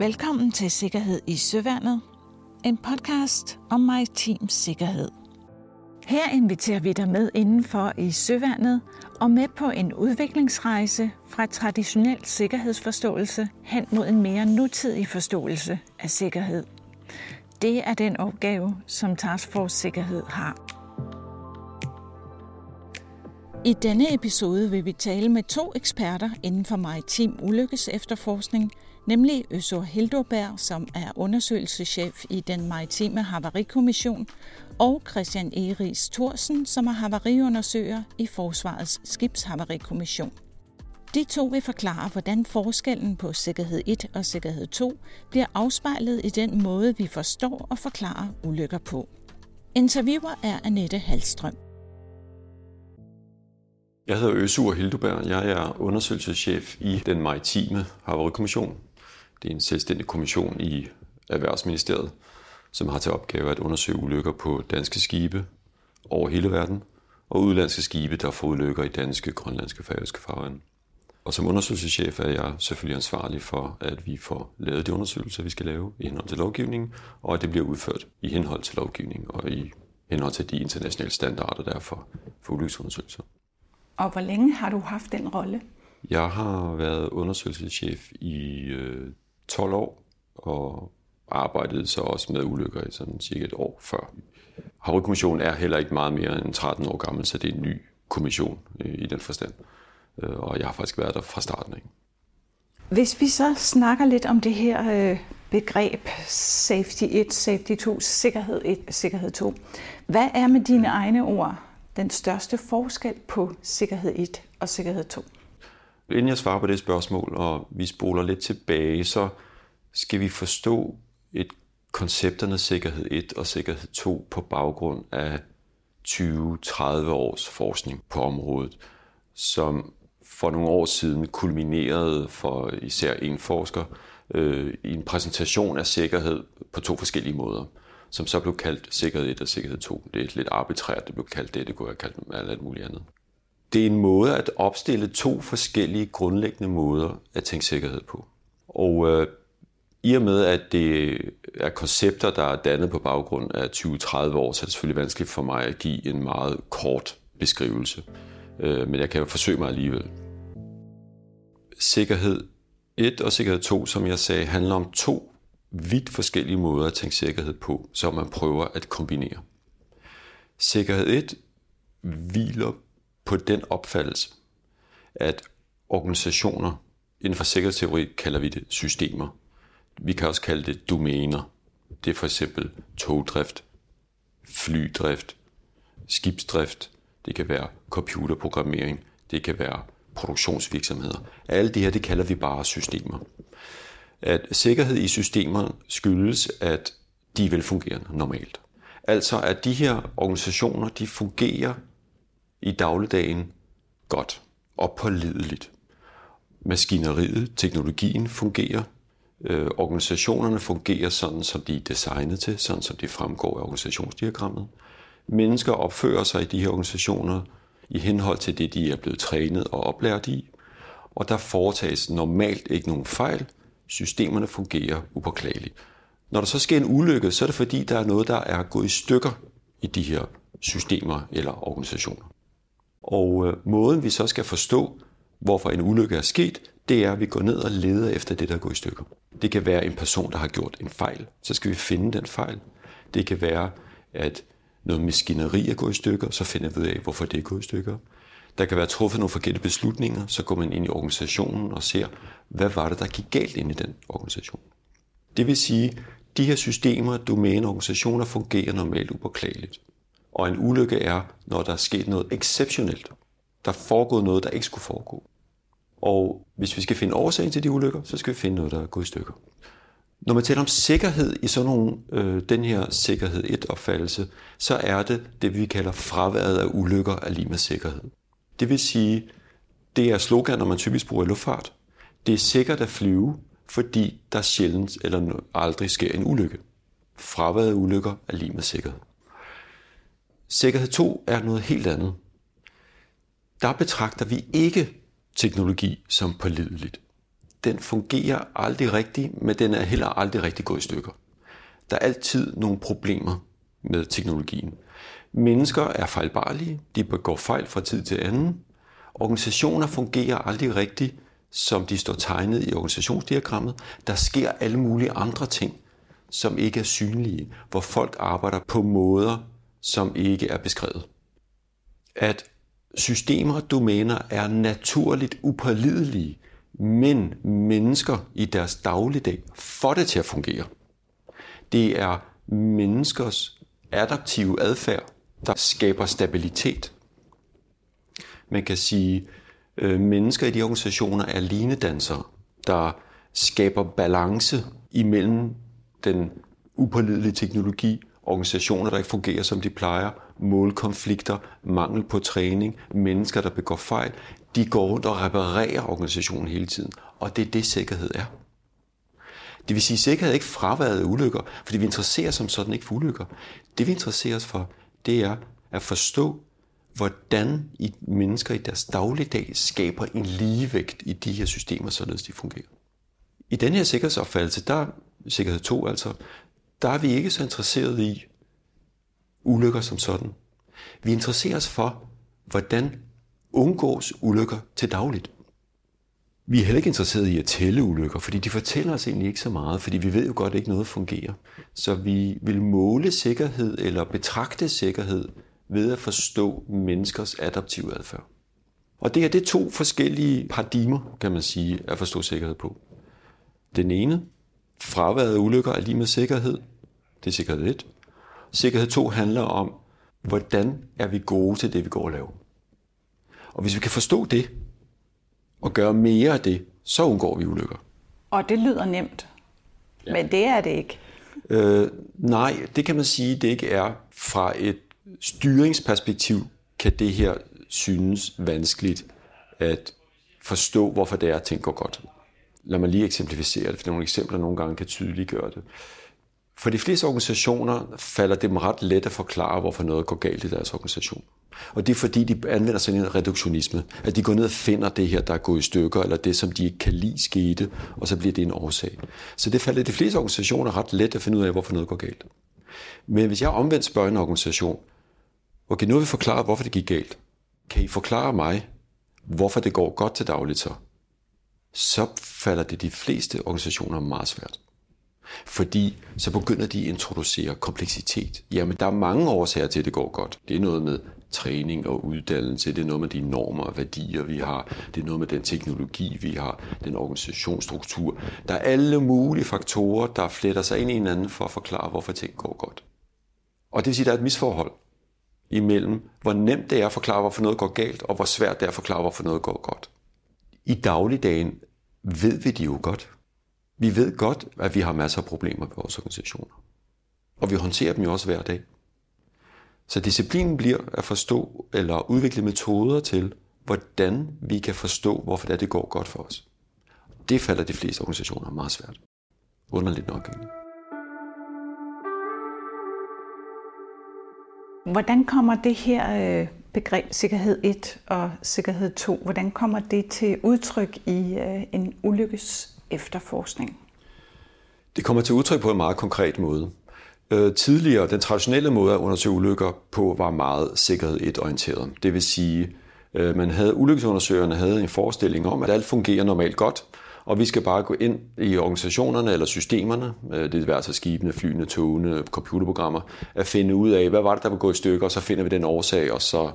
Velkommen til Sikkerhed i Søværnet, en podcast om maritim sikkerhed. Her inviterer vi dig med indenfor i Søværnet og med på en udviklingsrejse fra traditionel sikkerhedsforståelse hen mod en mere nutidig forståelse af sikkerhed. Det er den opgave, som Task Force Sikkerhed har. I denne episode vil vi tale med to eksperter inden for maritim ulykkes efterforskning, nemlig Øsur Hildoberg, som er undersøgelseschef i den maritime havarikommission, og Christian Eris Thorsen, som er havariundersøger i Forsvarets skibshavarikommission. De to vil forklare, hvordan forskellen på sikkerhed 1 og sikkerhed 2 bliver afspejlet i den måde, vi forstår og forklarer ulykker på. Interviewer er Annette Halstrøm. Jeg hedder Øsur Hildeberg. Jeg er undersøgelseschef i den maritime havarikommission. Det er en selvstændig kommission i Erhvervsministeriet, som har til opgave at undersøge ulykker på danske skibe over hele verden, og udlandske skibe, der får ulykker i danske, grønlandske og færøske farvande. Og som undersøgelseschef er jeg selvfølgelig ansvarlig for, at vi får lavet de undersøgelser, vi skal lave i henhold til lovgivningen, og at det bliver udført i henhold til lovgivningen og i henhold til de internationale standarder, der er for, for ulykkesundersøgelser. Og hvor længe har du haft den rolle? Jeg har været undersøgelseschef i øh, 12 år, og arbejdede så også med ulykker i sådan cirka et år før. Havrekommissionen er heller ikke meget mere end 13 år gammel, så det er en ny kommission øh, i den forstand. Øh, og jeg har faktisk været der fra starten af. Hvis vi så snakker lidt om det her øh, begreb safety 1, safety 2, sikkerhed 1, sikkerhed 2. Hvad er med dine egne ord den største forskel på sikkerhed 1 og sikkerhed 2? Inden jeg svarer på det spørgsmål, og vi spoler lidt tilbage, så skal vi forstå et koncepterne sikkerhed 1 og sikkerhed 2 på baggrund af 20-30 års forskning på området, som for nogle år siden kulminerede for især en forsker øh, i en præsentation af sikkerhed på to forskellige måder, som så blev kaldt sikkerhed 1 og sikkerhed 2. Det er lidt arbitrært, det blev kaldt det, det kunne have kaldt alt muligt andet. Det er en måde at opstille to forskellige grundlæggende måder at tænke sikkerhed på. Og øh, i og med, at det er koncepter, der er dannet på baggrund af 20-30 år, så er det selvfølgelig vanskeligt for mig at give en meget kort beskrivelse. Øh, men jeg kan jo forsøge mig alligevel. Sikkerhed 1 og sikkerhed 2, som jeg sagde, handler om to vidt forskellige måder at tænke sikkerhed på, som man prøver at kombinere. Sikkerhed 1 hviler på den opfattelse, at organisationer inden for sikkerhedsteori kalder vi det systemer. Vi kan også kalde det domæner. Det er for eksempel togdrift, flydrift, skibsdrift, det kan være computerprogrammering, det kan være produktionsvirksomheder. Alle det her, det kalder vi bare systemer. At sikkerhed i systemer skyldes, at de er velfungerende normalt. Altså at de her organisationer, de fungerer i dagligdagen godt og pålideligt. Maskineriet, teknologien fungerer, øh, organisationerne fungerer sådan, som de er designet til, sådan som det fremgår af organisationsdiagrammet. Mennesker opfører sig i de her organisationer i henhold til det, de er blevet trænet og oplært i, og der foretages normalt ikke nogen fejl. Systemerne fungerer upåklageligt. Når der så sker en ulykke, så er det fordi, der er noget, der er gået i stykker i de her systemer eller organisationer. Og øh, måden vi så skal forstå, hvorfor en ulykke er sket, det er, at vi går ned og leder efter det, der går i stykker. Det kan være en person, der har gjort en fejl. Så skal vi finde den fejl. Det kan være, at noget maskineri er gået i stykker, så finder vi ud af, hvorfor det er gået i stykker. Der kan være truffet nogle forkerte beslutninger, så går man ind i organisationen og ser, hvad var det, der gik galt ind i den organisation. Det vil sige, de her systemer, domæne organisationer fungerer normalt upåklageligt. Og en ulykke er, når der er sket noget exceptionelt. Der er foregået noget, der ikke skulle foregå. Og hvis vi skal finde årsagen til de ulykker, så skal vi finde noget, der er gået i stykker. Når man taler om sikkerhed i sådan nogle, øh, den her sikkerhed 1-opfattelse, så er det det, vi kalder fraværet af ulykker er lige med sikkerhed. Det vil sige, det er slogan, når man typisk bruger i luftfart. Det er sikkert at flyve, fordi der sjældent eller aldrig sker en ulykke. Fraværet af ulykker er lige med sikkerhed. Sikkerhed 2 er noget helt andet. Der betragter vi ikke teknologi som pålideligt. den fungerer aldrig rigtigt, men den er heller aldrig rigtig gået i stykker. Der er altid nogle problemer med teknologien. Mennesker er fejlbarlige, de begår fejl fra tid til anden. Organisationer fungerer aldrig rigtigt, som de står tegnet i organisationsdiagrammet. Der sker alle mulige andre ting, som ikke er synlige, hvor folk arbejder på måder, som ikke er beskrevet. At systemer og domæner er naturligt upålidelige, men mennesker i deres dagligdag får det til at fungere. Det er menneskers adaptive adfærd, der skaber stabilitet. Man kan sige, at øh, mennesker i de organisationer er linedansere, der skaber balance imellem den upålidelige teknologi, organisationer, der ikke fungerer, som de plejer, målkonflikter, mangel på træning, mennesker, der begår fejl. De går rundt og reparerer organisationen hele tiden, og det er det, sikkerhed er. Det vil sige, at sikkerhed er ikke fraværet af ulykker, fordi vi interesserer os som sådan ikke for ulykker. Det vi interesserer os for, det er at forstå, hvordan i mennesker i deres dagligdag skaber en ligevægt i de her systemer, således de fungerer. I den her sikkerhedsopfattelse, der sikkerhed 2 altså, der er vi ikke så interesseret i ulykker som sådan. Vi interesserer os for, hvordan undgås ulykker til dagligt. Vi er heller ikke interesseret i at tælle ulykker, fordi de fortæller os egentlig ikke så meget, fordi vi ved jo godt, at ikke noget fungerer. Så vi vil måle sikkerhed eller betragte sikkerhed ved at forstå menneskers adaptive adfærd. Og det er det to forskellige paradigmer, kan man sige, at forstå sikkerhed på. Den ene, fraværet af ulykker er lige med sikkerhed. Det er sikkerhed 1. Sikkerhed 2 handler om, hvordan er vi gode til det, vi går og laver. Og hvis vi kan forstå det, og gøre mere af det, så undgår vi ulykker. Og det lyder nemt, ja. men det er det ikke. Øh, nej, det kan man sige, det ikke er. Fra et styringsperspektiv kan det her synes vanskeligt at forstå, hvorfor det er, at ting går godt. Lad mig lige eksemplificere det, for nogle eksempler nogle gange kan tydeliggøre det. For de fleste organisationer falder det dem ret let at forklare, hvorfor noget går galt i deres organisation. Og det er fordi, de anvender sådan en reduktionisme. At de går ned og finder det her, der er gået i stykker, eller det, som de ikke kan lide skete, og så bliver det en årsag. Så det falder de fleste organisationer ret let at finde ud af, hvorfor noget går galt. Men hvis jeg omvendt spørger en organisation, okay, nu vil vi forklare, hvorfor det gik galt. Kan I forklare mig, hvorfor det går godt til dagligt så? Så falder det de fleste organisationer meget svært. Fordi så begynder de at introducere kompleksitet. Jamen, der er mange årsager til, at det går godt. Det er noget med træning og uddannelse, det er noget med de normer og værdier, vi har, det er noget med den teknologi, vi har, den organisationsstruktur. Der er alle mulige faktorer, der fletter sig ind i hinanden for at forklare, hvorfor ting går godt. Og det vil sige, at der er et misforhold imellem, hvor nemt det er at forklare, hvorfor noget går galt, og hvor svært det er at forklare, hvorfor noget går godt. I dagligdagen ved vi det jo godt. Vi ved godt, at vi har masser af problemer på vores organisationer. Og vi håndterer dem jo også hver dag. Så disciplinen bliver at forstå eller udvikle metoder til, hvordan vi kan forstå, hvorfor det, er, det går godt for os. Det falder de fleste organisationer meget svært. Underligt nok. Hvordan kommer det her øh, begreb sikkerhed 1 og sikkerhed 2, hvordan kommer det til udtryk i øh, en ulykkes efterforskning? Det kommer til udtryk på en meget konkret måde. Øh, tidligere, den traditionelle måde at undersøge ulykker på, var meget sikkerhed 1-orienteret. Det vil sige, øh, man havde, ulykkesundersøgerne havde en forestilling om, at alt fungerer normalt godt, og vi skal bare gå ind i organisationerne eller systemerne, øh, det er altså skibene, flyene, togene, computerprogrammer, at finde ud af, hvad var det, der var gået i stykker, og så finder vi den årsag, og så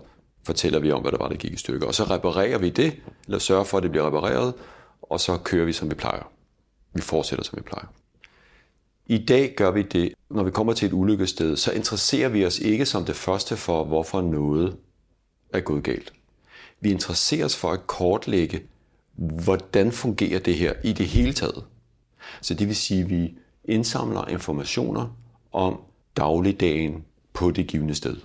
fortæller vi om, hvad der var, der gik i stykker. Og så reparerer vi det, eller sørger for, at det bliver repareret, og så kører vi, som vi plejer. Vi fortsætter, som vi plejer. I dag gør vi det, når vi kommer til et ulykkested, så interesserer vi os ikke som det første for, hvorfor noget er gået galt. Vi interesserer os for at kortlægge, hvordan fungerer det her i det hele taget. Så det vil sige, at vi indsamler informationer om dagligdagen på det givende sted.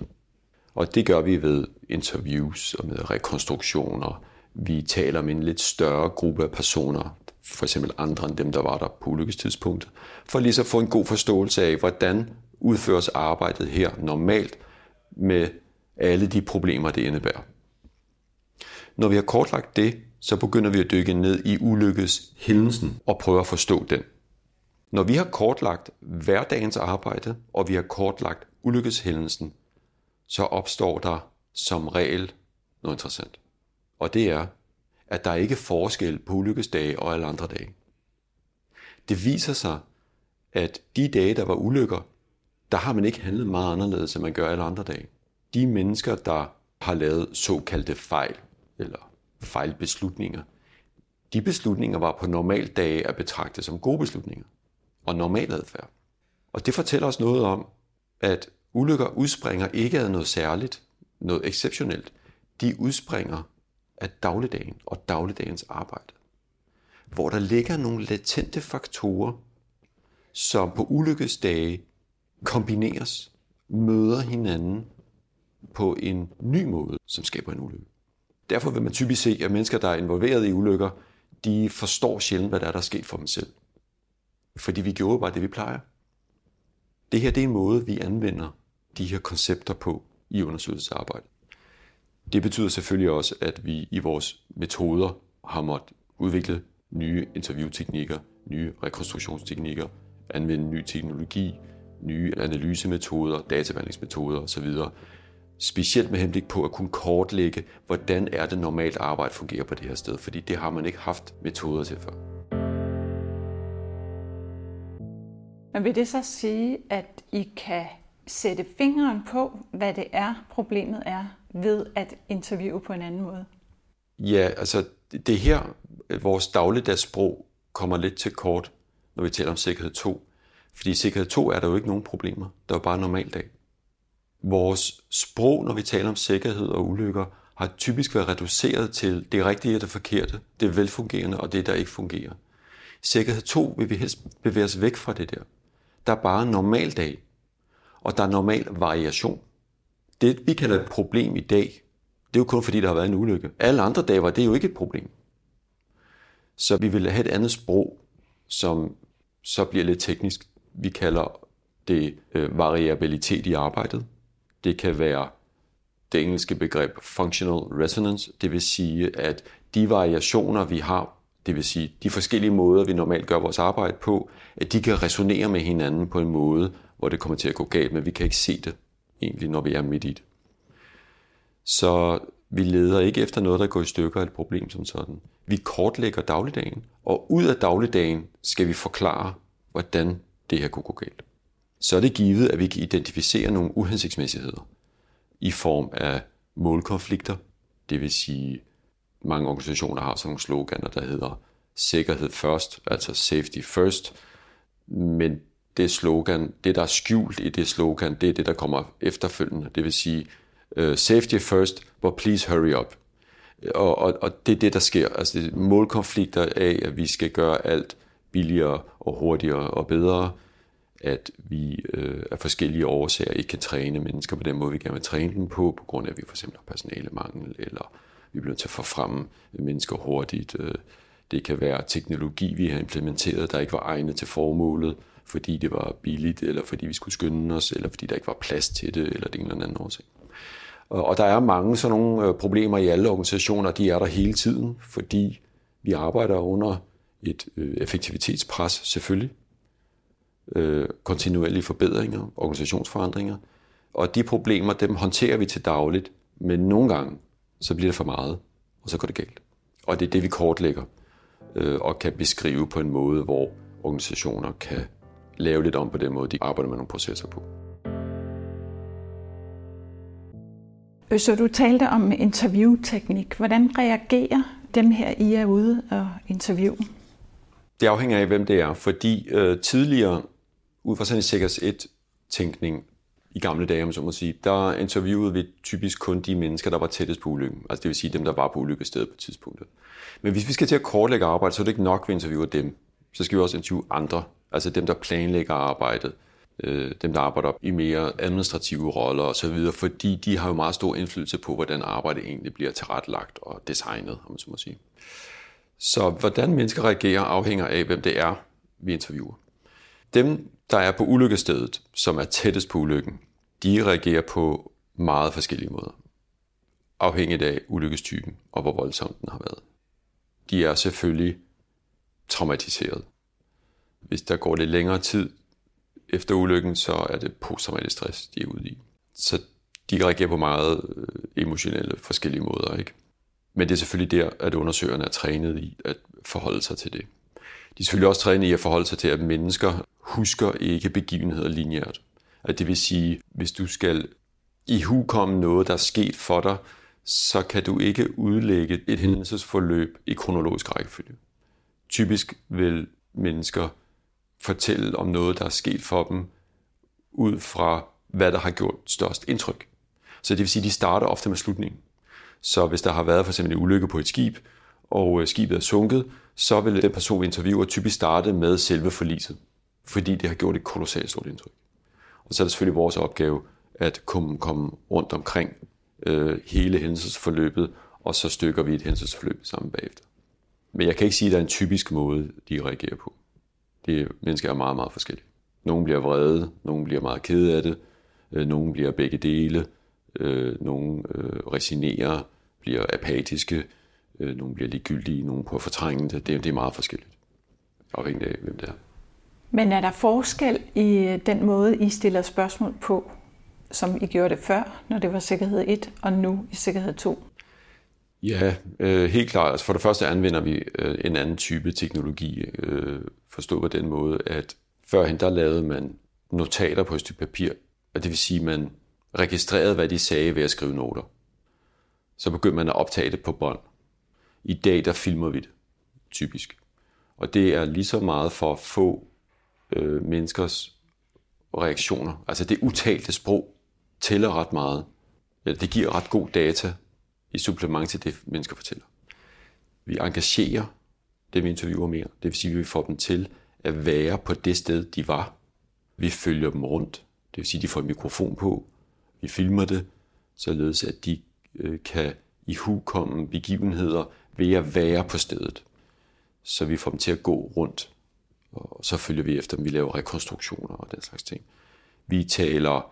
Og det gør vi ved interviews og med rekonstruktioner. Vi taler om en lidt større gruppe af personer, for eksempel andre end dem, der var der på ulykkestidspunktet, for lige så få en god forståelse af, hvordan udføres arbejdet her normalt med alle de problemer, det indebærer. Når vi har kortlagt det, så begynder vi at dykke ned i ulykkes hændelsen og prøve at forstå den. Når vi har kortlagt hverdagens arbejde, og vi har kortlagt ulykkeshændelsen, så opstår der som regel noget interessant. Og det er, at der ikke er forskel på ulykkesdage og alle andre dage. Det viser sig, at de dage, der var ulykker, der har man ikke handlet meget anderledes, end man gør alle andre dage. De mennesker, der har lavet såkaldte fejl, eller fejlbeslutninger, de beslutninger var på normal dage at betragte som gode beslutninger og normal adfærd. Og det fortæller os noget om, at ulykker udspringer ikke af noget særligt, noget exceptionelt. De udspringer af dagligdagen og dagligdagens arbejde. Hvor der ligger nogle latente faktorer, som på ulykkesdage kombineres, møder hinanden på en ny måde, som skaber en ulykke. Derfor vil man typisk se, at mennesker, der er involveret i ulykker, de forstår sjældent, hvad der er, der er sket for dem selv. Fordi vi gjorde bare det, vi plejer. Det her det er en måde, vi anvender de her koncepter på i undersøgelsesarbejdet. Det betyder selvfølgelig også, at vi i vores metoder har måttet udvikle nye interviewteknikker, nye rekonstruktionsteknikker, anvende ny teknologi, nye analysemetoder, databehandlingsmetoder osv. Specielt med henblik på at kunne kortlægge, hvordan er det normalt arbejde fungerer på det her sted, fordi det har man ikke haft metoder til før. Men vil det så sige, at I kan sætte fingeren på, hvad det er, problemet er, ved at interviewe på en anden måde? Ja, altså det her, vores dagligdagssprog kommer lidt til kort, når vi taler om sikkerhed 2. Fordi i sikkerhed 2 er der jo ikke nogen problemer. Der er jo bare en normal dag. Vores sprog, når vi taler om sikkerhed og ulykker, har typisk været reduceret til det rigtige og det forkerte, det velfungerende og det, der ikke fungerer. I sikkerhed 2 vil vi helst bevæge os væk fra det der. Der er bare en normal dag, og der er normal variation. Det, vi kalder et problem i dag, det er jo kun fordi, der har været en ulykke. Alle andre dage var det jo ikke et problem. Så vi vil have et andet sprog, som så bliver lidt teknisk. Vi kalder det øh, variabilitet i arbejdet. Det kan være det engelske begreb functional resonance, det vil sige, at de variationer, vi har, det vil sige de forskellige måder, vi normalt gør vores arbejde på, at de kan resonere med hinanden på en måde, hvor det kommer til at gå galt, men vi kan ikke se det egentlig, når vi er midt i det. Så vi leder ikke efter noget, der går i stykker af et problem som sådan. Vi kortlægger dagligdagen, og ud af dagligdagen skal vi forklare, hvordan det her kunne gå galt. Så er det givet, at vi kan identificere nogle uhensigtsmæssigheder i form af målkonflikter. Det vil sige, mange organisationer har sådan nogle sloganer, der hedder sikkerhed først, altså safety first. Men det slogan, det der er skjult i det slogan, det er det, der kommer efterfølgende. Det vil sige, uh, safety first, but please hurry up. Og, og, og det er det, der sker. Altså det er målkonflikter af, at vi skal gøre alt billigere og hurtigere og bedre. At vi øh, af forskellige årsager ikke kan træne mennesker på den måde, vi gerne vil træne dem på, på grund af, at vi for eksempel har personalemangel, eller vi bliver nødt til at få frem mennesker hurtigt. Øh, det kan være teknologi, vi har implementeret, der ikke var egnet til formålet, fordi det var billigt, eller fordi vi skulle skynde os, eller fordi der ikke var plads til det, eller det en eller anden årsag. Og der er mange sådan nogle øh, problemer i alle organisationer, de er der hele tiden, fordi vi arbejder under et øh, effektivitetspres selvfølgelig, øh, kontinuerlige forbedringer, organisationsforandringer, og de problemer, dem håndterer vi til dagligt, men nogle gange, så bliver det for meget, og så går det galt. Og det er det, vi kortlægger øh, og kan beskrive på en måde, hvor organisationer kan lave lidt om på den måde, de arbejder med nogle processer på. Så du talte om interviewteknik. Hvordan reagerer dem her, I er ude og interviewe? Det afhænger af, hvem det er, fordi øh, tidligere, ud fra sådan en sikkerheds 1-tænkning, i gamle dage, om så må sige, der interviewede vi typisk kun de mennesker, der var tættest på ulykken. Altså det vil sige dem, der var på ulykkestedet på tidspunktet. Men hvis vi skal til at kortlægge arbejde, så er det ikke nok, at vi interviewer dem. Så skal vi også interviewe andre. Altså dem, der planlægger arbejdet. Øh, dem, der arbejder i mere administrative roller osv., fordi de har jo meget stor indflydelse på, hvordan arbejdet egentlig bliver tilrettelagt og designet, om man så må sige. Så hvordan mennesker reagerer afhænger af, hvem det er, vi interviewer. Dem, der er på ulykkestedet, som er tættest på ulykken, de reagerer på meget forskellige måder. Afhængigt af ulykkestypen og hvor voldsom den har været. de er selvfølgelig traumatiseret. Hvis der går lidt længere tid efter ulykken, så er det posttraumatisk stress, de er ude i. Så de reagerer på meget øh, emotionelle forskellige måder. Ikke? Men det er selvfølgelig der, at undersøgerne er trænet i at forholde sig til det. De er selvfølgelig også trænet i at forholde sig til, at mennesker husker ikke begivenheder lineært. At det vil sige, hvis du skal i komme noget, der er sket for dig, så kan du ikke udlægge et hændelsesforløb i kronologisk rækkefølge. Typisk vil mennesker fortælle om noget, der er sket for dem, ud fra hvad der har gjort størst indtryk. Så det vil sige, at de starter ofte med slutningen. Så hvis der har været for eksempel en ulykke på et skib, og øh, skibet er sunket, så vil den person, vi interviewer, typisk starte med selve forliset, fordi det har gjort et kolossalt stort indtryk. Og så er det selvfølgelig vores opgave at komme, komme rundt omkring øh, hele hændelsesforløbet, og så stykker vi et hændelsesforløb sammen bagefter. Men jeg kan ikke sige, at der er en typisk måde, de reagerer på. Det mennesker er meget, meget forskellige. Nogle bliver vrede, nogle bliver meget kede af det, øh, nogle bliver begge dele, øh, nogle øh, resignerer, bliver apatiske, øh, nogle bliver ligegyldige, nogle på fortrænge det. det. Er meget forskelligt, afhængig af, hvem det er. Men er der forskel i den måde, I stiller spørgsmål på, som I gjorde det før, når det var sikkerhed 1, og nu i sikkerhed 2? Ja, øh, helt klart. Altså for det første anvender vi øh, en anden type teknologi, øh, forstået på den måde, at førhen der lavede man notater på et stykke papir, og det vil sige, at man registrerede, hvad de sagde ved at skrive noter. Så begyndte man at optage det på bånd. I dag, der filmer vi det, typisk. Og det er lige så meget for at få øh, menneskers reaktioner. Altså det utalte sprog tæller ret meget. Ja, det giver ret god data i supplement til det, mennesker fortæller. Vi engagerer det, vi interviewer mere. Det vil sige, at vi får dem til at være på det sted, de var. Vi følger dem rundt. Det vil sige, at de får en mikrofon på. Vi filmer det, således at de øh, kan i komme begivenheder ved at være på stedet. Så vi får dem til at gå rundt. Og så følger vi efter dem. Vi laver rekonstruktioner og den slags ting. Vi taler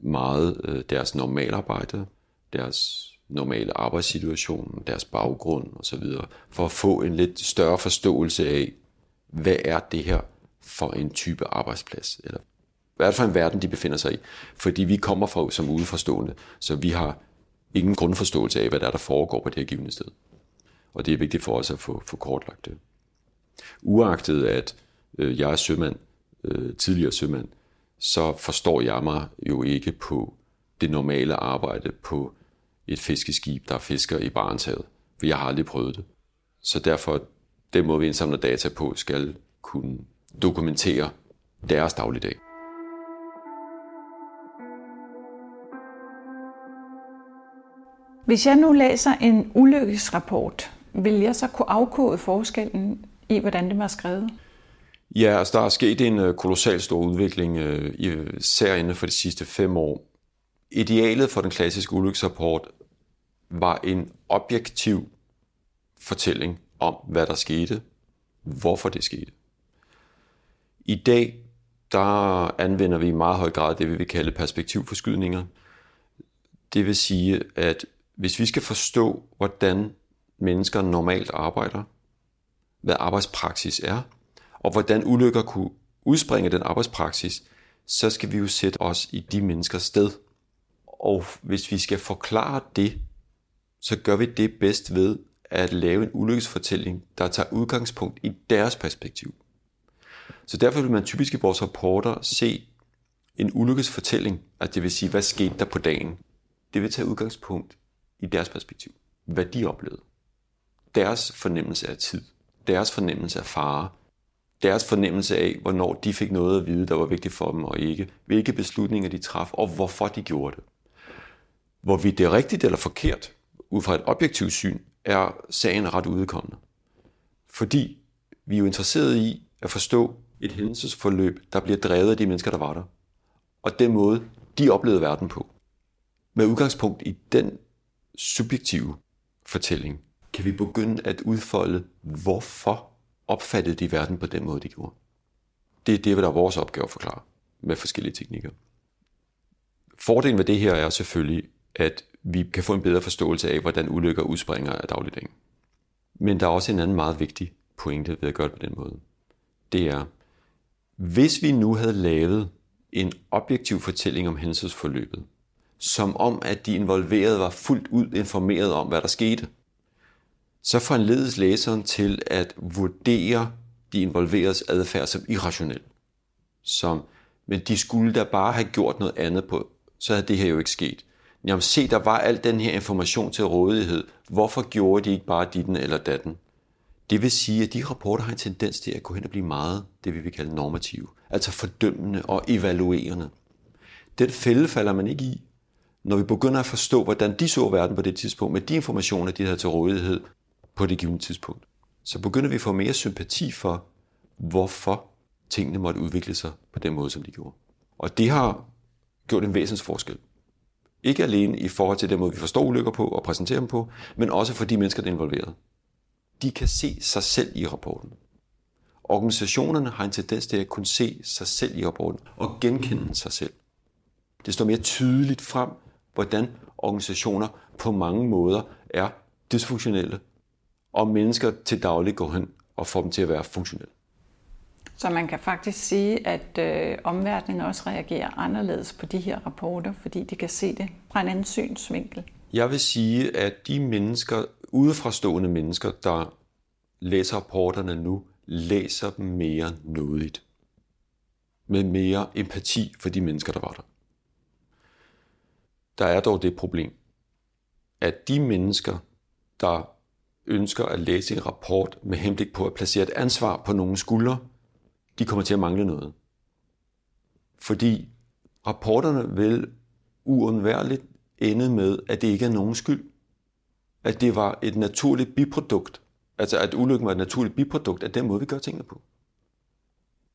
meget øh, deres normalarbejde, deres normale arbejdssituation, deres baggrund osv., for at få en lidt større forståelse af, hvad er det her for en type arbejdsplads, eller hvad er det for en verden, de befinder sig i. Fordi vi kommer fra som udeforstående, så vi har ingen grundforståelse af, hvad der er, der foregår på det her givende sted. Og det er vigtigt for os at få, få kortlagt det. Uagtet at øh, jeg er sømand, øh, tidligere sømand, så forstår jeg mig jo ikke på det normale arbejde på et fiskeskib, der fisker i Barentshavet, for jeg har aldrig prøvet det. Så derfor, den måde vi indsamler data på, skal kunne dokumentere deres dagligdag. Hvis jeg nu læser en ulykkesrapport, vil jeg så kunne afkode forskellen i, hvordan det var skrevet? Ja, altså der er sket en øh, kolossal stor udvikling, øh, især inden for de sidste fem år. Idealet for den klassiske ulykkesrapport var en objektiv fortælling om, hvad der skete, hvorfor det skete. I dag der anvender vi i meget høj grad det, vi vil kalde perspektivforskydninger. Det vil sige, at hvis vi skal forstå, hvordan mennesker normalt arbejder, hvad arbejdspraksis er, og hvordan ulykker kunne udspringe den arbejdspraksis, så skal vi jo sætte os i de menneskers sted. Og hvis vi skal forklare det, så gør vi det bedst ved at lave en ulykkesfortælling, der tager udgangspunkt i deres perspektiv. Så derfor vil man typisk i vores rapporter se en ulykkesfortælling, at det vil sige, hvad skete der på dagen. Det vil tage udgangspunkt i deres perspektiv. Hvad de oplevede. Deres fornemmelse af tid. Deres fornemmelse af fare. Deres fornemmelse af, hvornår de fik noget at vide, der var vigtigt for dem og ikke. Hvilke beslutninger de traf, og hvorfor de gjorde det. Hvorvidt det er rigtigt eller forkert, ud fra et objektivt syn, er sagen ret udkommende. Fordi vi er jo interesserede i at forstå et hændelsesforløb, der bliver drevet af de mennesker, der var der. Og den måde, de oplevede verden på. Med udgangspunkt i den subjektive fortælling, kan vi begynde at udfolde, hvorfor opfattede de verden på den måde, de gjorde. Det er det, der er vores opgave at forklare med forskellige teknikker. Fordelen ved det her er selvfølgelig, at vi kan få en bedre forståelse af, hvordan ulykker udspringer af dagligdagen. Men der er også en anden meget vigtig pointe ved at gøre det på den måde. Det er, hvis vi nu havde lavet en objektiv fortælling om hændelsesforløbet, som om at de involverede var fuldt ud informeret om, hvad der skete, så foranledes læseren til at vurdere de involveredes adfærd som irrationel. Som, men de skulle da bare have gjort noget andet på, så havde det her jo ikke sket. Jamen se, der var al den her information til rådighed. Hvorfor gjorde de ikke bare ditten eller datten? Det vil sige, at de rapporter har en tendens til at gå hen og blive meget, det vi vil kalde normative. Altså fordømmende og evaluerende. Den fælde falder man ikke i, når vi begynder at forstå, hvordan de så verden på det tidspunkt, med de informationer, de havde til rådighed på det givende tidspunkt. Så begynder vi at få mere sympati for, hvorfor tingene måtte udvikle sig på den måde, som de gjorde. Og det har gjort en væsentlig forskel. Ikke alene i forhold til den måde, vi forstår ulykker på og præsenterer dem på, men også for de mennesker, der er involveret. De kan se sig selv i rapporten. Organisationerne har en tendens til at kunne se sig selv i rapporten og genkende sig selv. Det står mere tydeligt frem, hvordan organisationer på mange måder er dysfunktionelle, og mennesker til daglig går hen og får dem til at være funktionelle. Så man kan faktisk sige, at øh, omverdenen også reagerer anderledes på de her rapporter, fordi de kan se det fra en anden synsvinkel. Jeg vil sige, at de mennesker, udefrastående mennesker, der læser rapporterne nu, læser dem mere nådigt. Med mere empati for de mennesker, der var der. Der er dog det problem, at de mennesker, der ønsker at læse en rapport med henblik på at placere et ansvar på nogle skuldre, de kommer til at mangle noget. Fordi rapporterne vil uundværligt ende med, at det ikke er nogen skyld. At det var et naturligt biprodukt. Altså at ulykken var et naturligt biprodukt af den måde, vi gør tingene på.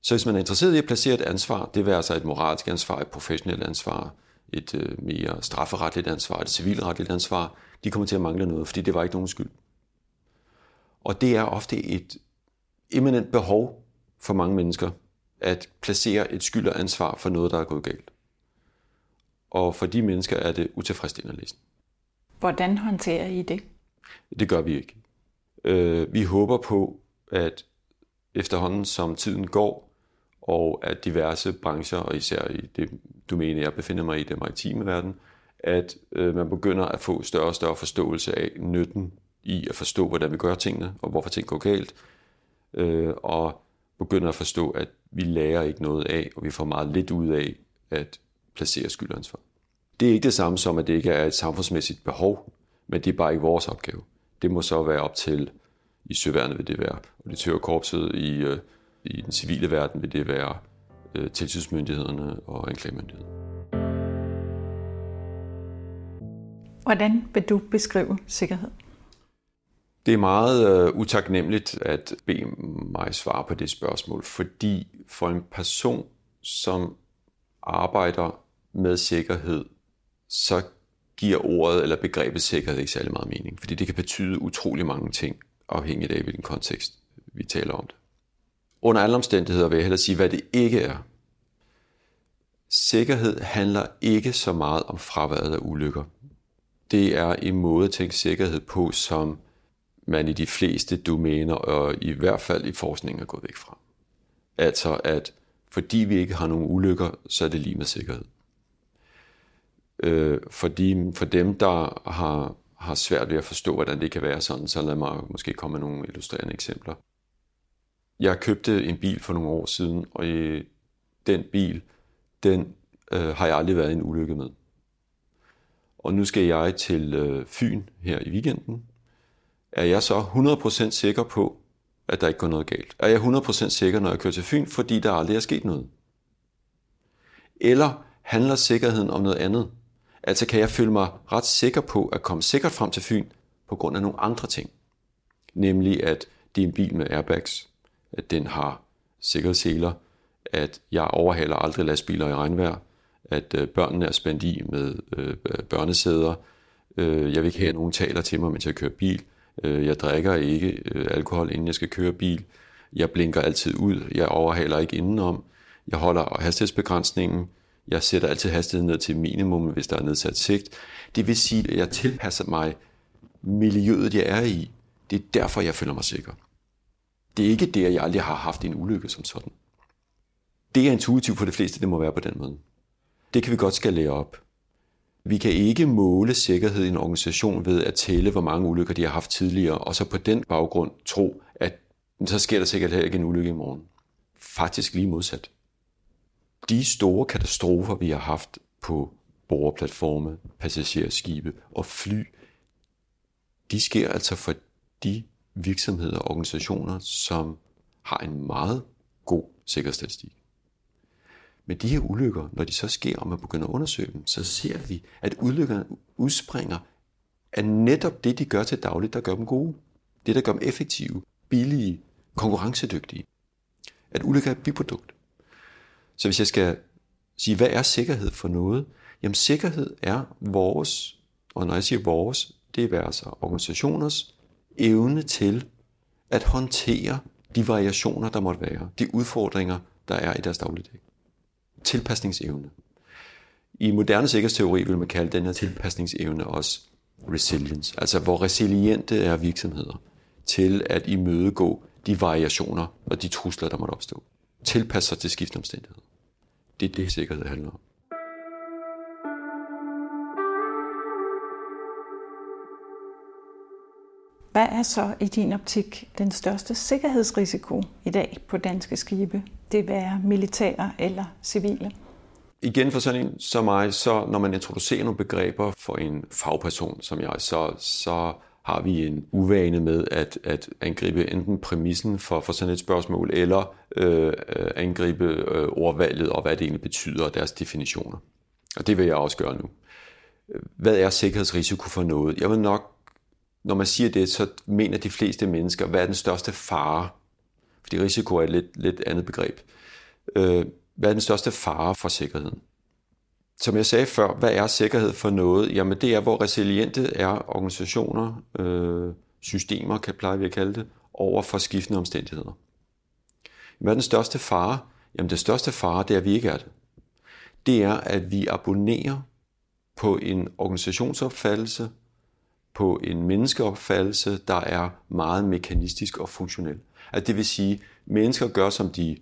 Så hvis man er interesseret i at placere et ansvar, det vil altså et moralsk ansvar, et professionelt ansvar, et øh, mere strafferetligt ansvar, et civilretligt ansvar, de kommer til at mangle noget, fordi det var ikke nogen skyld. Og det er ofte et eminent behov for mange mennesker at placere et skyld og ansvar for noget, der er gået galt. Og for de mennesker er det utilfredsstillende læse. Hvordan håndterer I det? Det gør vi ikke. Øh, vi håber på, at efterhånden som tiden går, og at diverse brancher, og især i det domæne, jeg befinder mig i, den maritime verden, at øh, man begynder at få større og større forståelse af nytten i at forstå, hvordan vi gør tingene, og hvorfor ting går galt, øh, og begynder at forstå, at vi lærer ikke noget af, og vi får meget lidt ud af at placere skyldansvar. Det er ikke det samme som, at det ikke er et samfundsmæssigt behov, men det er bare ikke vores opgave. Det må så være op til, i søværnet vil det være auditørkorpset, i, øh, i den civile verden vil det være øh, tilsynsmyndighederne og anklagemyndigheden. Hvordan vil du beskrive sikkerhed? Det er meget øh, utaknemmeligt at bede mig svare på det spørgsmål, fordi for en person, som arbejder med sikkerhed, så giver ordet eller begrebet sikkerhed ikke særlig meget mening, fordi det kan betyde utrolig mange ting, afhængigt af hvilken kontekst vi taler om det. Under alle omstændigheder vil jeg hellere sige, hvad det ikke er. Sikkerhed handler ikke så meget om fraværet af ulykker. Det er en måde at tænke sikkerhed på, som man i de fleste domæner, og i hvert fald i forskningen, er gået væk fra. Altså at fordi vi ikke har nogen ulykker, så er det lige med sikkerhed. Øh, fordi for dem, der har, har svært ved at forstå, hvordan det kan være sådan, så lad mig måske komme med nogle illustrerende eksempler. Jeg købte en bil for nogle år siden, og i den bil, den øh, har jeg aldrig været i en ulykke med. Og nu skal jeg til øh, Fyn her i weekenden, er jeg så 100% sikker på, at der ikke går noget galt? Er jeg 100% sikker, når jeg kører til Fyn, fordi der aldrig er sket noget? Eller handler sikkerheden om noget andet? Altså kan jeg føle mig ret sikker på at komme sikkert frem til Fyn på grund af nogle andre ting. Nemlig at det er en bil med airbags, at den har sikkerhedsseler, at jeg overhaler aldrig lastbiler i regnvejr, at øh, børnene er spændt i med øh, børnesæder, øh, jeg vil ikke have, at nogen taler til mig, mens jeg kører bil, Øh, jeg drikker ikke øh, alkohol, inden jeg skal køre bil. Jeg blinker altid ud. Jeg overhaler ikke indenom. Jeg holder hastighedsbegrænsningen. Jeg sætter altid hastigheden ned til minimum, hvis der er nedsat sigt. Det vil sige, at jeg tilpasser mig miljøet, jeg er i. Det er derfor, jeg føler mig sikker. Det er ikke det, at jeg aldrig har haft en ulykke som sådan. Det er intuitivt for de fleste, det må være på den måde. Det kan vi godt skal lære op. Vi kan ikke måle sikkerhed i en organisation ved at tælle, hvor mange ulykker de har haft tidligere, og så på den baggrund tro, at så sker der sikkert heller ikke en ulykke i morgen. Faktisk lige modsat. De store katastrofer, vi har haft på boreplatforme, passagerskibe og fly, de sker altså for de virksomheder og organisationer, som har en meget god sikkerhedsstatistik. Men de her ulykker, når de så sker, og man begynder at undersøge dem, så ser vi, at ulykkerne udspringer af netop det, de gør til dagligt, der gør dem gode. Det, der gør dem effektive, billige, konkurrencedygtige. At ulykker er et biprodukt. Så hvis jeg skal sige, hvad er sikkerhed for noget? Jamen sikkerhed er vores, og når jeg siger vores, det er altså organisationers evne til at håndtere de variationer, der måtte være, de udfordringer, der er i deres dagligdag tilpasningsevne. I moderne sikkerhedsteori vil man kalde den her tilpasningsevne også resilience, altså hvor resiliente er virksomheder til at imødegå de variationer og de trusler, der måtte opstå. Tilpasse sig til skiftende omstændigheder. Det er det, sikkerhed handler om. Hvad er så i din optik den største sikkerhedsrisiko i dag på danske skibe? Det være militære eller civile? Igen for sådan en som mig, så når man introducerer nogle begreber for en fagperson som jeg, så, så har vi en uvane med at, at angribe enten præmissen for, for sådan et spørgsmål, eller øh, angribe øh, ordvalget og hvad det egentlig betyder og deres definitioner. Og det vil jeg også gøre nu. Hvad er sikkerhedsrisiko for noget? Jeg vil nok når man siger det, så mener de fleste mennesker, hvad er den største fare? Fordi risiko er et lidt, lidt andet begreb. Øh, hvad er den største fare for sikkerheden? Som jeg sagde før, hvad er sikkerhed for noget? Jamen det er, hvor resiliente er organisationer, øh, systemer, kan pleje vi at kalde det, over for skiftende omstændigheder. Hvad er den største fare? Jamen det største fare, det er, at vi ikke er det. Det er, at vi abonnerer på en organisationsopfattelse, på en menneskeopfattelse, der er meget mekanistisk og funktionel. At det vil sige, at mennesker gør, som de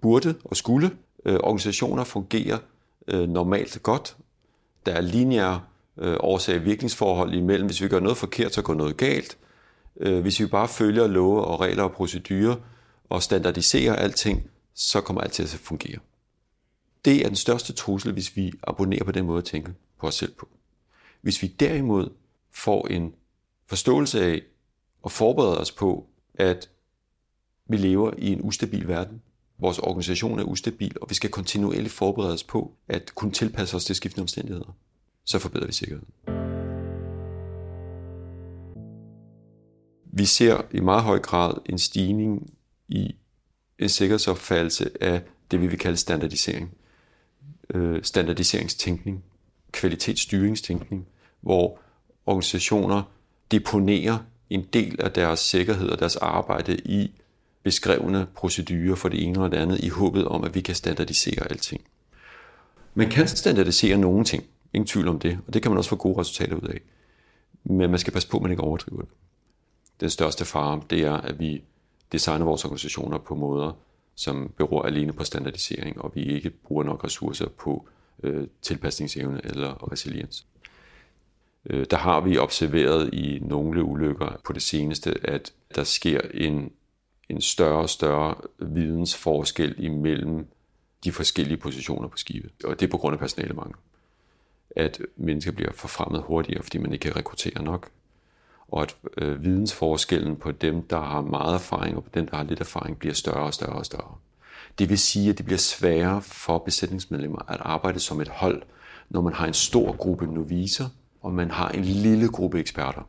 burde og skulle. Øh, organisationer fungerer øh, normalt godt. Der er lineære øh, årsag-virkningsforhold imellem. Hvis vi gør noget forkert, så går noget galt. Øh, hvis vi bare følger love og regler og procedurer og standardiserer alting, så kommer alt til at fungere. Det er den største trussel, hvis vi abonnerer på den måde at tænke på os selv på. Hvis vi derimod får en forståelse af og forbereder os på, at vi lever i en ustabil verden. Vores organisation er ustabil, og vi skal kontinuerligt forberede os på at kunne tilpasse os til skiftende omstændigheder. Så forbedrer vi sikkerheden. Vi ser i meget høj grad en stigning i en sikkerhedsopfattelse af det, vi vil kalde standardisering. Øh, standardiseringstænkning, kvalitetsstyringstænkning, hvor organisationer deponerer en del af deres sikkerhed og deres arbejde i beskrevne procedurer for det ene og det andet, i håbet om, at vi kan standardisere alting. Man kan standardisere nogle ting, ingen tvivl om det, og det kan man også få gode resultater ud af. Men man skal passe på, at man ikke overdriver det. Den største fare, det er, at vi designer vores organisationer på måder, som beror alene på standardisering, og vi ikke bruger nok ressourcer på øh, tilpasningsevne eller resiliens. Øh, der har vi observeret i nogle ulykker på det seneste, at der sker en, en større og større vidensforskel imellem de forskellige positioner på skibet. Og det er på grund af personalemangel. At mennesker bliver forfremmet hurtigere, fordi man ikke kan rekruttere nok. Og at øh, vidensforskellen på dem, der har meget erfaring, og på dem, der har lidt erfaring, bliver større og større og større. Det vil sige, at det bliver sværere for besætningsmedlemmer at arbejde som et hold, når man har en stor gruppe noviser, og man har en lille gruppe eksperter.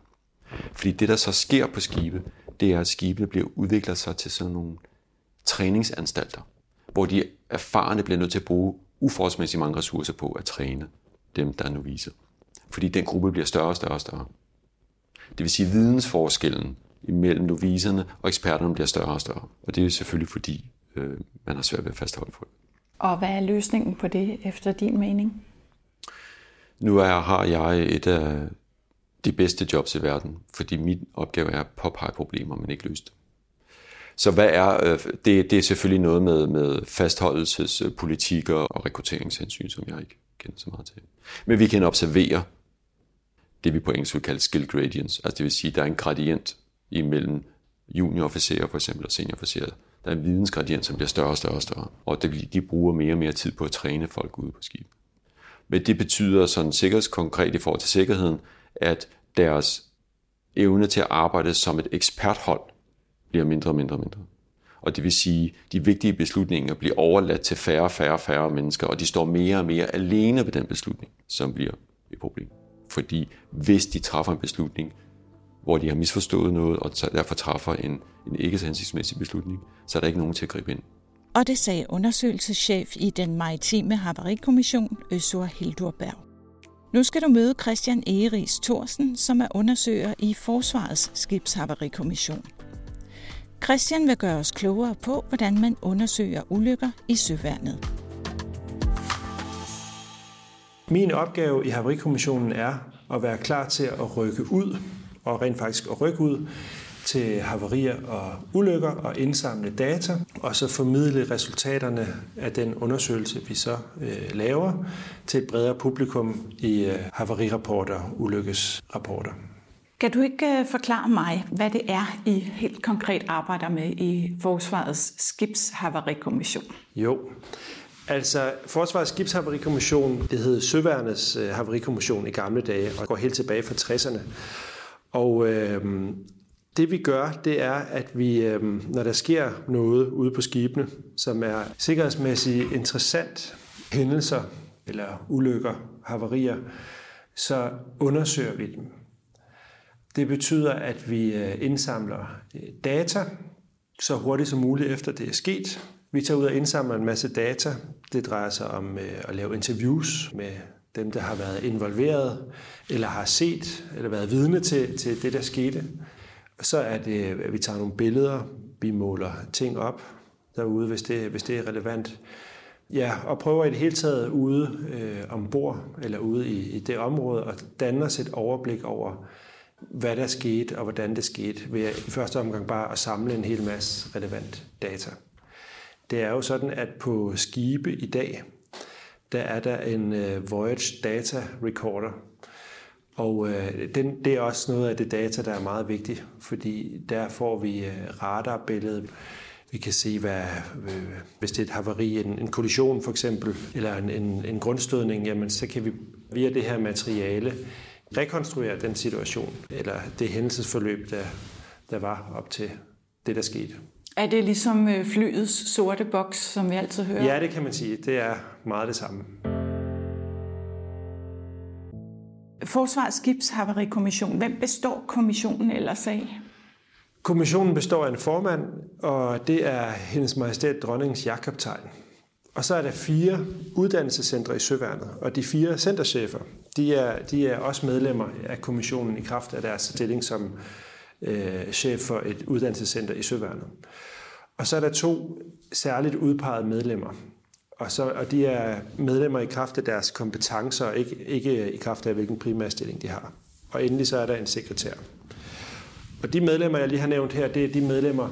Fordi det, der så sker på skibe, det er, at skibene bliver udviklet sig til sådan nogle træningsanstalter, hvor de erfarne bliver nødt til at bruge uforholdsmæssigt mange ressourcer på at træne dem, der er noviser. Fordi den gruppe bliver større og større og større. Det vil sige, at vidensforskellen imellem noviserne og eksperterne bliver større og større. Og det er selvfølgelig fordi, øh, man har svært ved at fastholde folk. Og hvad er løsningen på det, efter din mening? Nu er, har jeg et af de bedste jobs i verden, fordi min opgave er at påpege problemer, men ikke løse dem. Så hvad er, øh, det, det er selvfølgelig noget med, med fastholdelsespolitikker og rekrutteringshensyn, som jeg ikke kender så meget til. Men vi kan observere det, vi på engelsk vil kalde skill gradients. Altså det vil sige, at der er en gradient imellem juniorofficerer for eksempel og seniorofficerer. Der er en vidensgradient, som bliver større og større og større. Og det, de bruger mere og mere tid på at træne folk ude på skib. Men det betyder sådan sikkerhedskonkret i forhold til sikkerheden, at deres evne til at arbejde som et eksperthold bliver mindre og mindre og mindre. Og det vil sige, at de vigtige beslutninger bliver overladt til færre og færre og færre mennesker, og de står mere og mere alene ved den beslutning, som bliver et problem. Fordi hvis de træffer en beslutning, hvor de har misforstået noget, og derfor træffer en, en ikke så hensigtsmæssig beslutning, så er der ikke nogen til at gribe ind. Og det sagde undersøgelseschef i den maritime havarikommission, Øsur Hildurberg. Nu skal du møde Christian Egeris Thorsen, som er undersøger i Forsvarets skibshavarikommission. Christian vil gøre os klogere på, hvordan man undersøger ulykker i søværnet. Min opgave i Havarikommissionen er at være klar til at rykke ud, og rent faktisk at rykke ud til havarier og ulykker og indsamle data, og så formidle resultaterne af den undersøgelse, vi så øh, laver, til et bredere publikum i øh, havarirapporter, ulykkesrapporter. Kan du ikke øh, forklare mig, hvad det er, I helt konkret arbejder med i Forsvarets skibshavarikommission? Jo, altså Forsvarets skibshavarikommission, det hed Søværnets øh, havarikommission i gamle dage, og går helt tilbage fra 60'erne. Og øh, det vi gør, det er, at vi, øh, når der sker noget ude på skibene, som er sikkerhedsmæssigt interessant, hændelser eller ulykker, havarier, så undersøger vi dem. Det betyder, at vi øh, indsamler øh, data så hurtigt som muligt efter det er sket. Vi tager ud og indsamler en masse data. Det drejer sig om at lave interviews med dem, der har været involveret, eller har set, eller været vidne til, til det, der skete. Så er det, at vi tager nogle billeder, vi måler ting op derude, hvis det, hvis det er relevant. Ja, og prøver i det hele taget ude øh, ombord, eller ude i, i det område, og danne os et overblik over, hvad der skete og hvordan det skete, ved at i første omgang bare at samle en hel masse relevant data. Det er jo sådan, at på skibe i dag, der er der en øh, Voyage Data Recorder, og uh, den, det er også noget af det data, der er meget vigtigt, fordi der får vi uh, radarbilledet. Vi kan se, hvad, uh, hvis det er et havari, en, en kollision for eksempel, eller en, en, en grundstødning, jamen så kan vi via det her materiale rekonstruere den situation, eller det hændelsesforløb, der, der var op til det, der skete. Er det ligesom øh, flyets sorte boks, som vi altid hører? Ja, det kan man sige. Det er meget det samme. Forsvars Skibshavarikommission. Hvem består kommissionen ellers af? Kommissionen består af en formand, og det er hendes majestæt dronningens jagtkaptajn. Og så er der fire uddannelsescentre i Søværnet, og de fire centerchefer, de er, de er også medlemmer af kommissionen i kraft af deres stilling som øh, chef for et uddannelsescenter i Søværnet. Og så er der to særligt udpegede medlemmer, og, så, og de er medlemmer i kraft af deres kompetencer, ikke, ikke i kraft af hvilken primær stilling de har. Og endelig så er der en sekretær. Og de medlemmer, jeg lige har nævnt her, det er de medlemmer,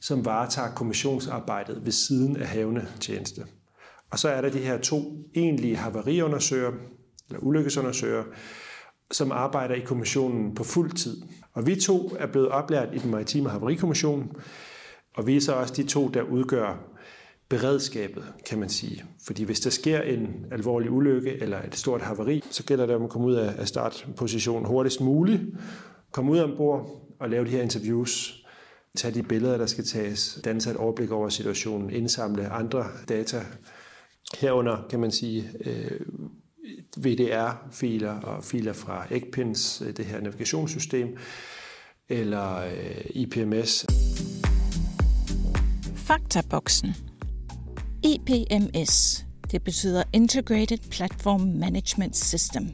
som varetager kommissionsarbejdet ved siden af havne tjeneste. Og så er der de her to egentlige havariundersøgere, eller ulykkesundersøgere, som arbejder i kommissionen på fuld tid. Og vi to er blevet oplært i den maritime havarikommission, og vi er så også de to, der udgør beredskabet, kan man sige. Fordi hvis der sker en alvorlig ulykke eller et stort havari, så gælder det om at komme ud af startpositionen hurtigst muligt, komme ud ombord og lave de her interviews, tage de billeder, der skal tages, danse et overblik over situationen, indsamle andre data, Herunder kan man sige øh, VDR-filer og filer fra ECPINS, øh, det her navigationssystem, eller øh, IPMS. Faktaboksen. IPMS, det betyder Integrated Platform Management System.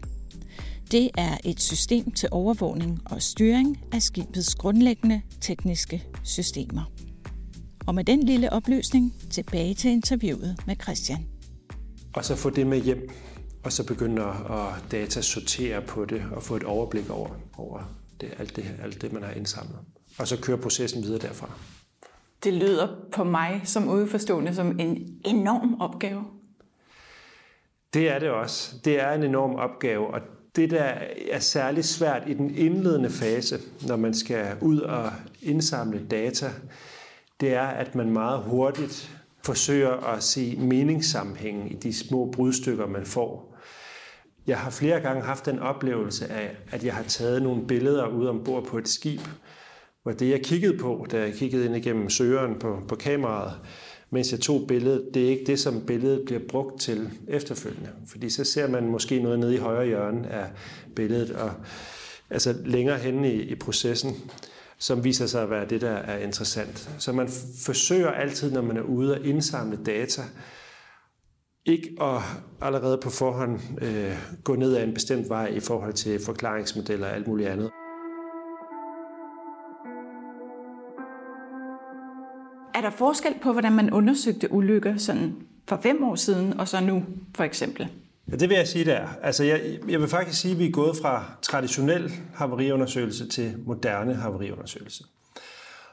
Det er et system til overvågning og styring af skibets grundlæggende tekniske systemer. Og med den lille oplysning tilbage til interviewet med Christian og så få det med hjem og så begynde at datasortere på det og få et overblik over, over det, alt, det, alt det, man har indsamlet. Og så kører processen videre derfra. Det lyder på mig som udeforstående som en enorm opgave. Det er det også. Det er en enorm opgave, og det, der er særligt svært i den indledende fase, når man skal ud og indsamle data, det er, at man meget hurtigt forsøger at se meningssammenhængen i de små brudstykker, man får. Jeg har flere gange haft den oplevelse af, at jeg har taget nogle billeder ud ombord på et skib, hvor det, jeg kiggede på, da jeg kiggede ind igennem søgeren på, på kameraet, mens jeg tog billedet, det er ikke det, som billedet bliver brugt til efterfølgende. Fordi så ser man måske noget nede i højre hjørne af billedet, og altså længere henne i, i processen, som viser sig at være det, der er interessant. Så man forsøger altid, når man er ude at indsamle data, ikke at allerede på forhånd øh, gå ned ad en bestemt vej i forhold til forklaringsmodeller og alt muligt andet. Er der forskel på, hvordan man undersøgte ulykker sådan for fem år siden og så nu, for eksempel? Ja, det vil jeg sige, der. Altså, jeg, jeg vil faktisk sige, at vi er gået fra traditionel haveriundersøgelse til moderne haveriundersøgelse.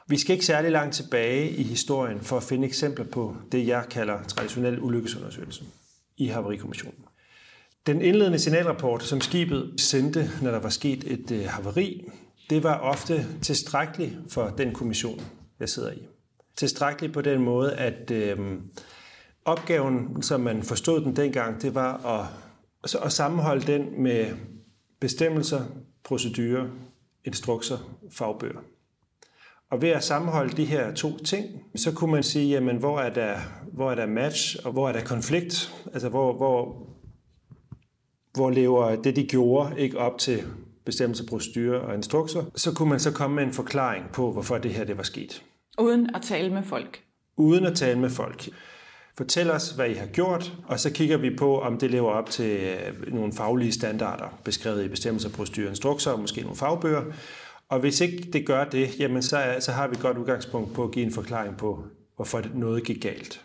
Vi skal ikke særlig langt tilbage i historien for at finde eksempler på det, jeg kalder traditionel ulykkesundersøgelse i Haverikommissionen. Den indledende signalrapport, som skibet sendte, når der var sket et øh, havari, haveri, det var ofte tilstrækkeligt for den kommission, jeg sidder i. Tilstrækkeligt på den måde, at øh, opgaven, som man forstod den dengang, det var at, altså, at sammenholde den med bestemmelser, procedurer, instrukser, fagbøger. Og ved at sammenholde de her to ting, så kunne man sige, jamen, hvor er der, hvor er der match, og hvor er der konflikt? Altså, hvor, hvor, hvor lever det, de gjorde, ikke op til bestemmelser, procedurer og instrukser? Så kunne man så komme med en forklaring på, hvorfor det her det var sket. Uden at tale med folk? Uden at tale med folk. Fortæl os, hvad I har gjort, og så kigger vi på, om det lever op til øh, nogle faglige standarder, beskrevet i bestemmelser, procedurer instrukser, og måske nogle fagbøger. Og hvis ikke det gør det, jamen så, øh, så har vi et godt udgangspunkt på at give en forklaring på, hvorfor noget gik galt.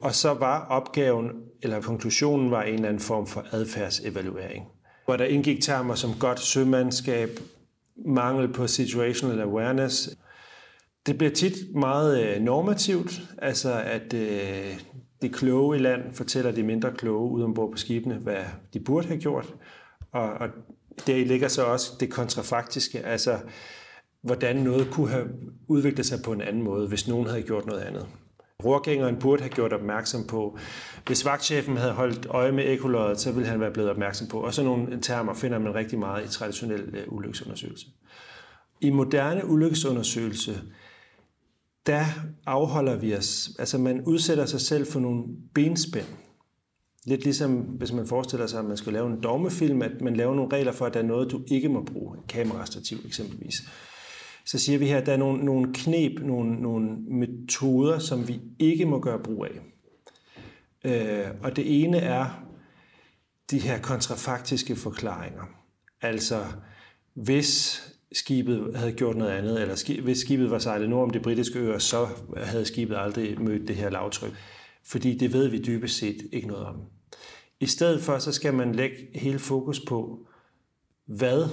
Og så var opgaven, eller konklusionen var en eller anden form for adfærdsevaluering, hvor der indgik termer som godt sømandskab, mangel på situational awareness. Det bliver tit meget øh, normativt, altså at øh, kloge i land fortæller de mindre kloge ude ombord på skibene, hvad de burde have gjort, og, og der ligger så også det kontrafaktiske, altså hvordan noget kunne have udviklet sig på en anden måde, hvis nogen havde gjort noget andet. Rorgængeren burde have gjort opmærksom på, hvis vagtchefen havde holdt øje med ekoløjet, så ville han være blevet opmærksom på. Og sådan nogle termer finder man rigtig meget i traditionel øh, ulykkesundersøgelse. I moderne ulykkesundersøgelse, der afholder vi os, altså man udsætter sig selv for nogle benspænd. Lidt ligesom, hvis man forestiller sig, at man skal lave en dogmefilm, at man laver nogle regler for, at der er noget, du ikke må bruge. Et kamerastativ eksempelvis. Så siger vi her, at der er nogle, nogle knep, nogle, nogle metoder, som vi ikke må gøre brug af. Øh, og det ene er de her kontrafaktiske forklaringer. Altså, hvis skibet havde gjort noget andet, eller skib, hvis skibet var sejlet nord om de britiske øer, så havde skibet aldrig mødt det her lavtryk. Fordi det ved vi dybest set ikke noget om. I stedet for, så skal man lægge hele fokus på, hvad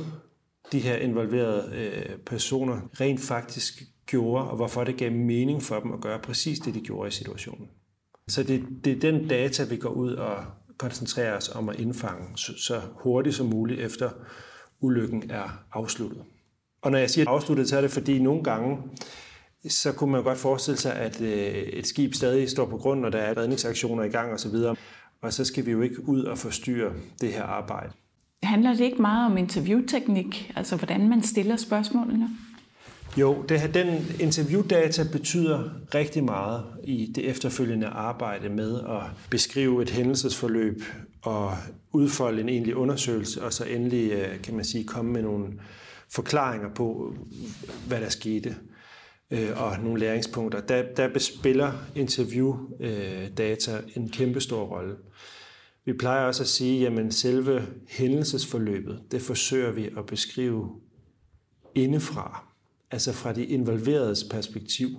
de her involverede øh, personer rent faktisk gjorde, og hvorfor det gav mening for dem at gøre præcis det, de gjorde i situationen. Så det, det er den data, vi går ud og koncentrerer os om at indfange så, så hurtigt som muligt efter ulykken er afsluttet. Og når jeg siger afsluttet, så er det fordi nogle gange, så kunne man godt forestille sig, at øh, et skib stadig står på grund, og der er redningsaktioner i gang osv. Og så skal vi jo ikke ud og forstyrre det her arbejde. Handler det ikke meget om interviewteknik, altså hvordan man stiller spørgsmålene? Jo, det her, den interviewdata betyder rigtig meget i det efterfølgende arbejde med at beskrive et hændelsesforløb og udfolde en egentlig undersøgelse, og så endelig, øh, kan man sige, komme med nogle forklaringer på, hvad der skete øh, og nogle læringspunkter. Der, der bespiller interviewdata øh, en kæmpe stor rolle. Vi plejer også at sige, at selve hændelsesforløbet, det forsøger vi at beskrive indefra, altså fra de involveredes perspektiv.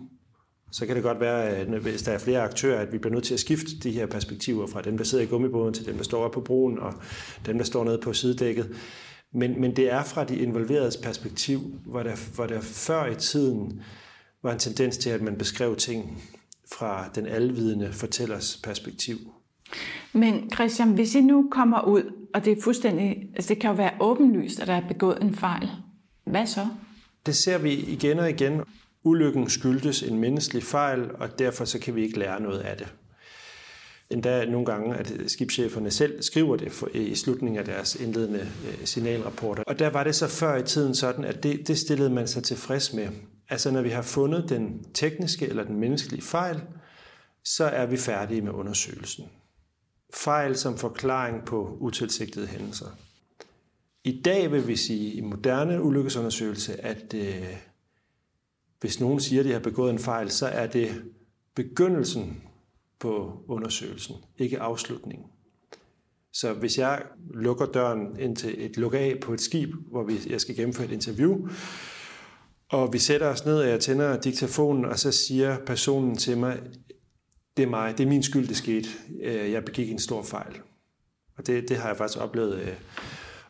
Så kan det godt være, at hvis der er flere aktører, at vi bliver nødt til at skifte de her perspektiver fra dem, der sidder i gummibåden, til dem, der står på broen, og dem, der står nede på sidedækket. Men, men det er fra de involveredes perspektiv, hvor der, hvor der før i tiden var en tendens til, at man beskrev ting fra den alvidende fortællers perspektiv. Men Christian, hvis I nu kommer ud, og det er fuldstændig, altså det kan jo være åbenlyst, at der er begået en fejl, hvad så? Det ser vi igen og igen. Ulykken skyldes en menneskelig fejl, og derfor så kan vi ikke lære noget af det. Endda nogle gange, at øh, skibscheferne selv skriver det øh, i slutningen af deres indledende øh, signalrapporter. Og der var det så før i tiden sådan, at det, det stillede man sig tilfreds med. Altså når vi har fundet den tekniske eller den menneskelige fejl, så er vi færdige med undersøgelsen. Fejl som forklaring på utilsigtede hændelser. I dag vil vi sige i moderne ulykkesundersøgelse, at øh, hvis nogen siger, at de har begået en fejl, så er det begyndelsen på undersøgelsen, ikke afslutningen. Så hvis jeg lukker døren ind til et luk af på et skib, hvor vi, jeg skal gennemføre et interview, og vi sætter os ned, og jeg tænder diktafonen, og så siger personen til mig, det er mig, det er min skyld, det skete. Øh, jeg begik en stor fejl. Og det, det har jeg faktisk oplevet øh,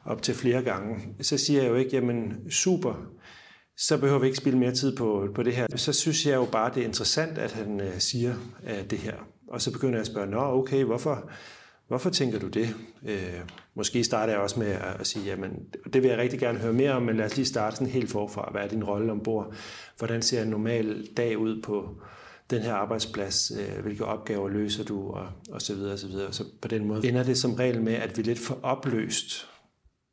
op til flere gange. Så siger jeg jo ikke, jamen super, så behøver vi ikke spille mere tid på, på det her. Så synes jeg jo bare, det er interessant, at han øh, siger øh, det her. Og så begynder jeg at spørge, nå okay, hvorfor, hvorfor tænker du det? Øh, måske starter jeg også med at, at sige, jamen det vil jeg rigtig gerne høre mere om, men lad os lige starte sådan helt forfra. Hvad er din rolle ombord? Hvordan ser en normal dag ud på den her arbejdsplads? Øh, hvilke opgaver løser du? Og, og så videre, og så videre. Så på den måde ender det som regel med, at vi lidt får opløst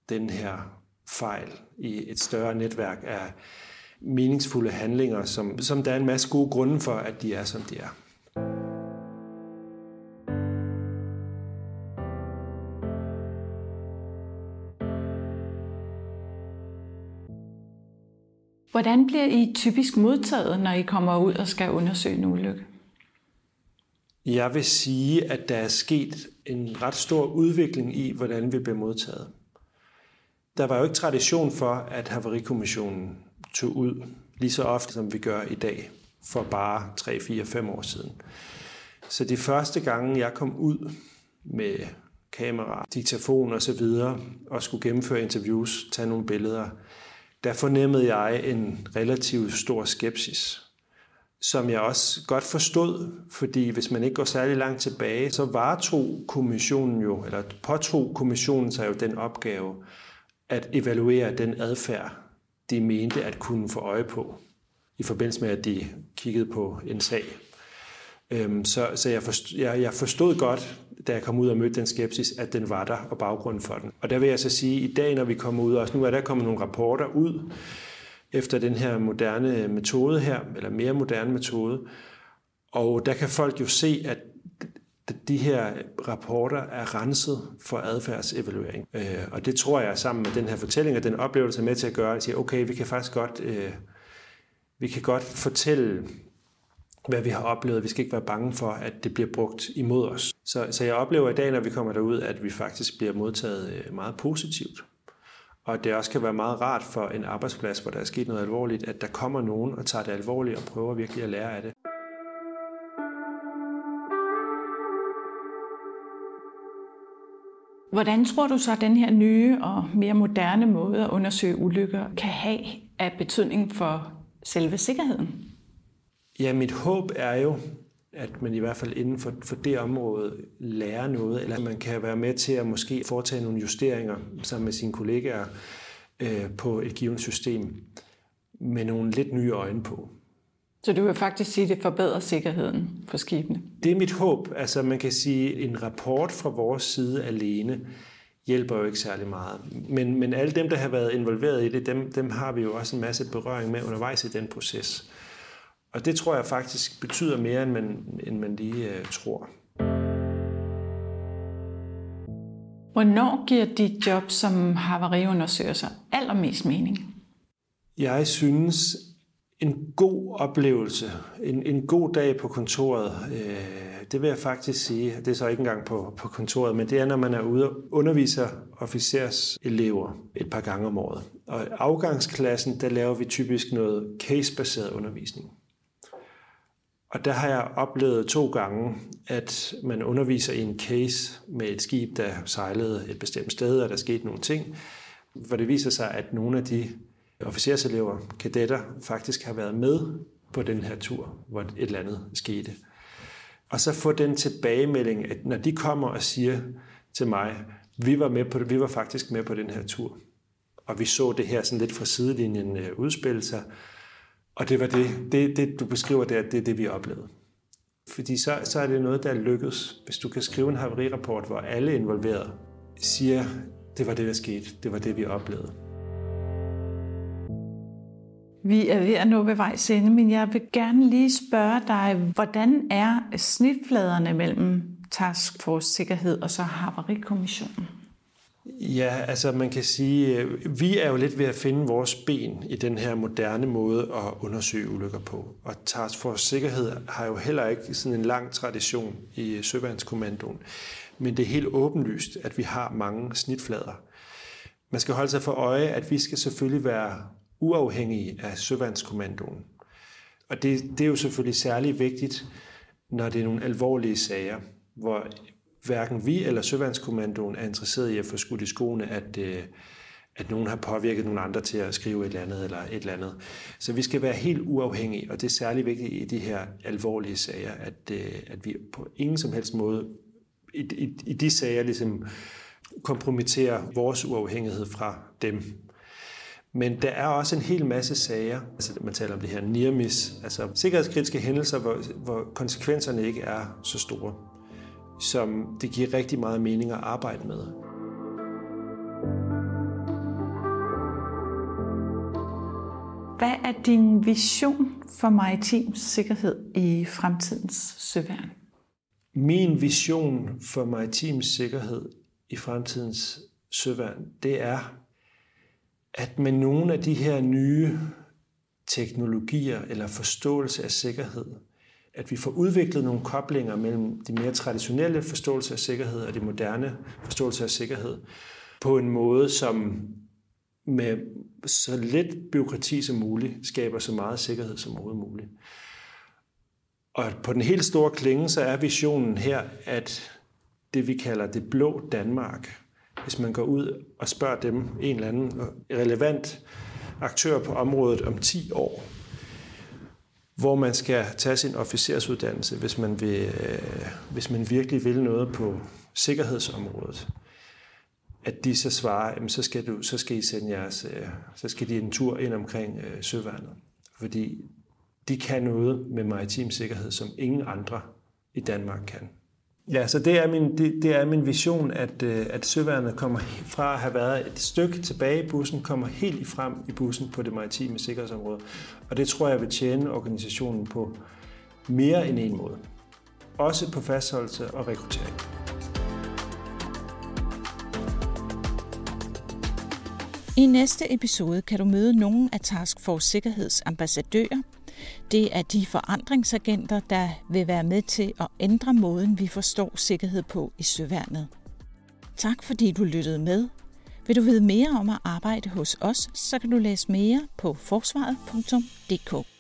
den her fejl i et større netværk af meningsfulde handlinger, som, som der er en masse gode grunde for, at de er, som de er. Hvordan bliver I typisk modtaget, når I kommer ud og skal undersøge en ulykke? Jeg vil sige, at der er sket en ret stor udvikling i, hvordan vi bliver modtaget. Der var jo ikke tradition for, at Havarikommissionen tog ud lige så ofte, som vi gør i dag, for bare 3, 4, 5 år siden. Så de første gange, jeg kom ud med kamera, diktafon og så videre, og skulle gennemføre interviews, tage nogle billeder, der fornemmede jeg en relativt stor skepsis, som jeg også godt forstod, fordi hvis man ikke går særlig langt tilbage, så varetog kommissionen jo, eller påtog kommissionen sig jo den opgave at evaluere den adfærd, de mente at kunne få øje på, i forbindelse med, at de kiggede på en sag. Øhm, så så jeg, forstod, jeg, jeg forstod godt, da jeg kom ud og mødte den skepsis, at den var der og baggrunden for den. Og der vil jeg så sige, at i dag, når vi kommer ud, også nu er der kommet nogle rapporter ud, efter den her moderne metode her, eller mere moderne metode, og der kan folk jo se, at de her rapporter er renset for adfærdsevaluering. Øh, og det tror jeg sammen med den her fortælling og den oplevelse er med til at gøre, at sige, okay, vi kan faktisk godt, øh, vi kan godt fortælle, hvad vi har oplevet. Vi skal ikke være bange for, at det bliver brugt imod os. Så, så jeg oplever i dag, når vi kommer derud, at vi faktisk bliver modtaget øh, meget positivt. Og det også kan være meget rart for en arbejdsplads, hvor der er sket noget alvorligt, at der kommer nogen og tager det alvorligt og prøver virkelig at lære af det. Hvordan tror du så, at den her nye og mere moderne måde at undersøge ulykker kan have af betydning for selve sikkerheden? Ja, mit håb er jo, at man i hvert fald inden for, for det område lærer noget, eller man kan være med til at måske foretage nogle justeringer sammen med sine kollegaer øh, på et givet system med nogle lidt nye øjne på. Så du vil faktisk sige, at det forbedrer sikkerheden for skibene? Det er mit håb. Altså man kan sige, at en rapport fra vores side alene hjælper jo ikke særlig meget. Men, men alle dem, der har været involveret i det, dem, dem har vi jo også en masse berøring med undervejs i den proces. Og det tror jeg faktisk betyder mere, end man, end man lige uh, tror. Hvornår giver dit job som havariundersøger allermest mening? Jeg synes, en god oplevelse, en, en god dag på kontoret, øh, det vil jeg faktisk sige, det er så ikke engang på, på kontoret, men det er, når man er ude og underviser officers elever et par gange om året. Og i afgangsklassen, der laver vi typisk noget case-baseret undervisning. Og der har jeg oplevet to gange, at man underviser i en case med et skib, der sejlede et bestemt sted, og der skete nogle ting, hvor det viser sig, at nogle af de officerselever, kadetter, faktisk har været med på den her tur, hvor et eller andet skete. Og så få den tilbagemelding, at når de kommer og siger til mig, vi var, med på vi var faktisk med på den her tur, og vi så det her sådan lidt fra sidelinjen øh, udspille sig, og det var det, det, det du beskriver der, det er det, vi oplevede. Fordi så, så er det noget, der er lykkedes. Hvis du kan skrive en haverirapport, hvor alle involverede siger, det var det, der skete, det var det, vi oplevede. Vi er ved at nå ved vejs ende, men jeg vil gerne lige spørge dig, hvordan er snitfladerne mellem Task Force Sikkerhed og så Havarikommissionen? Ja, altså man kan sige, øh, vi er jo lidt ved at finde vores ben i den her moderne måde at undersøge ulykker på. Og Task Force Sikkerhed har jo heller ikke sådan en lang tradition i øh, Søværnskommandoen. Men det er helt åbenlyst, at vi har mange snitflader. Man skal holde sig for øje, at vi skal selvfølgelig være uafhængige af Søværnskommandoen. Og det, det er jo selvfølgelig særlig vigtigt, når det er nogle alvorlige sager, hvor hverken vi eller Søvandskommandoen er interesseret i at få skudt i skoene, at, øh, at nogen har påvirket nogle andre til at skrive et eller andet eller et eller andet. Så vi skal være helt uafhængige, og det er særlig vigtigt i de her alvorlige sager, at, øh, at vi på ingen som helst måde i, i, i de sager ligesom kompromitterer vores uafhængighed fra dem. Men der er også en hel masse sager, altså man taler om det her near-miss, altså sikkerhedskritiske hændelser, hvor, hvor konsekvenserne ikke er så store som det giver rigtig meget mening at arbejde med. Hvad er din vision for maritim sikkerhed i fremtidens søværn? Min vision for maritim sikkerhed i fremtidens søværn, det er, at med nogle af de her nye teknologier eller forståelse af sikkerhed, at vi får udviklet nogle koblinger mellem de mere traditionelle forståelse af sikkerhed og de moderne forståelse af sikkerhed på en måde, som med så lidt byråkrati som muligt skaber så meget sikkerhed som overhovedet muligt. Og på den helt store klinge, så er visionen her, at det vi kalder det blå Danmark, hvis man går ud og spørger dem, en eller anden relevant aktør på området om 10 år, hvor man skal tage sin officersuddannelse, hvis man, vil, øh, hvis man virkelig vil noget på sikkerhedsområdet. At de så svarer, jamen, så, skal du, så skal I sende jeres, øh, så skal de en tur ind omkring øh, søværnet. Fordi de kan noget med maritim sikkerhed, som ingen andre i Danmark kan. Ja, så det er min, det, det er min vision, at, øh, at søværnet kommer fra at have været et stykke tilbage i bussen, kommer helt frem i bussen på det maritime sikkerhedsområde. Og det tror jeg vil tjene organisationen på mere end en måde. Også på fastholdelse og rekruttering. I næste episode kan du møde nogle af Task Force Sikkerheds ambassadører, det er de forandringsagenter, der vil være med til at ændre måden, vi forstår sikkerhed på i søværnet. Tak fordi du lyttede med. Vil du vide mere om at arbejde hos os, så kan du læse mere på forsvaret.dk.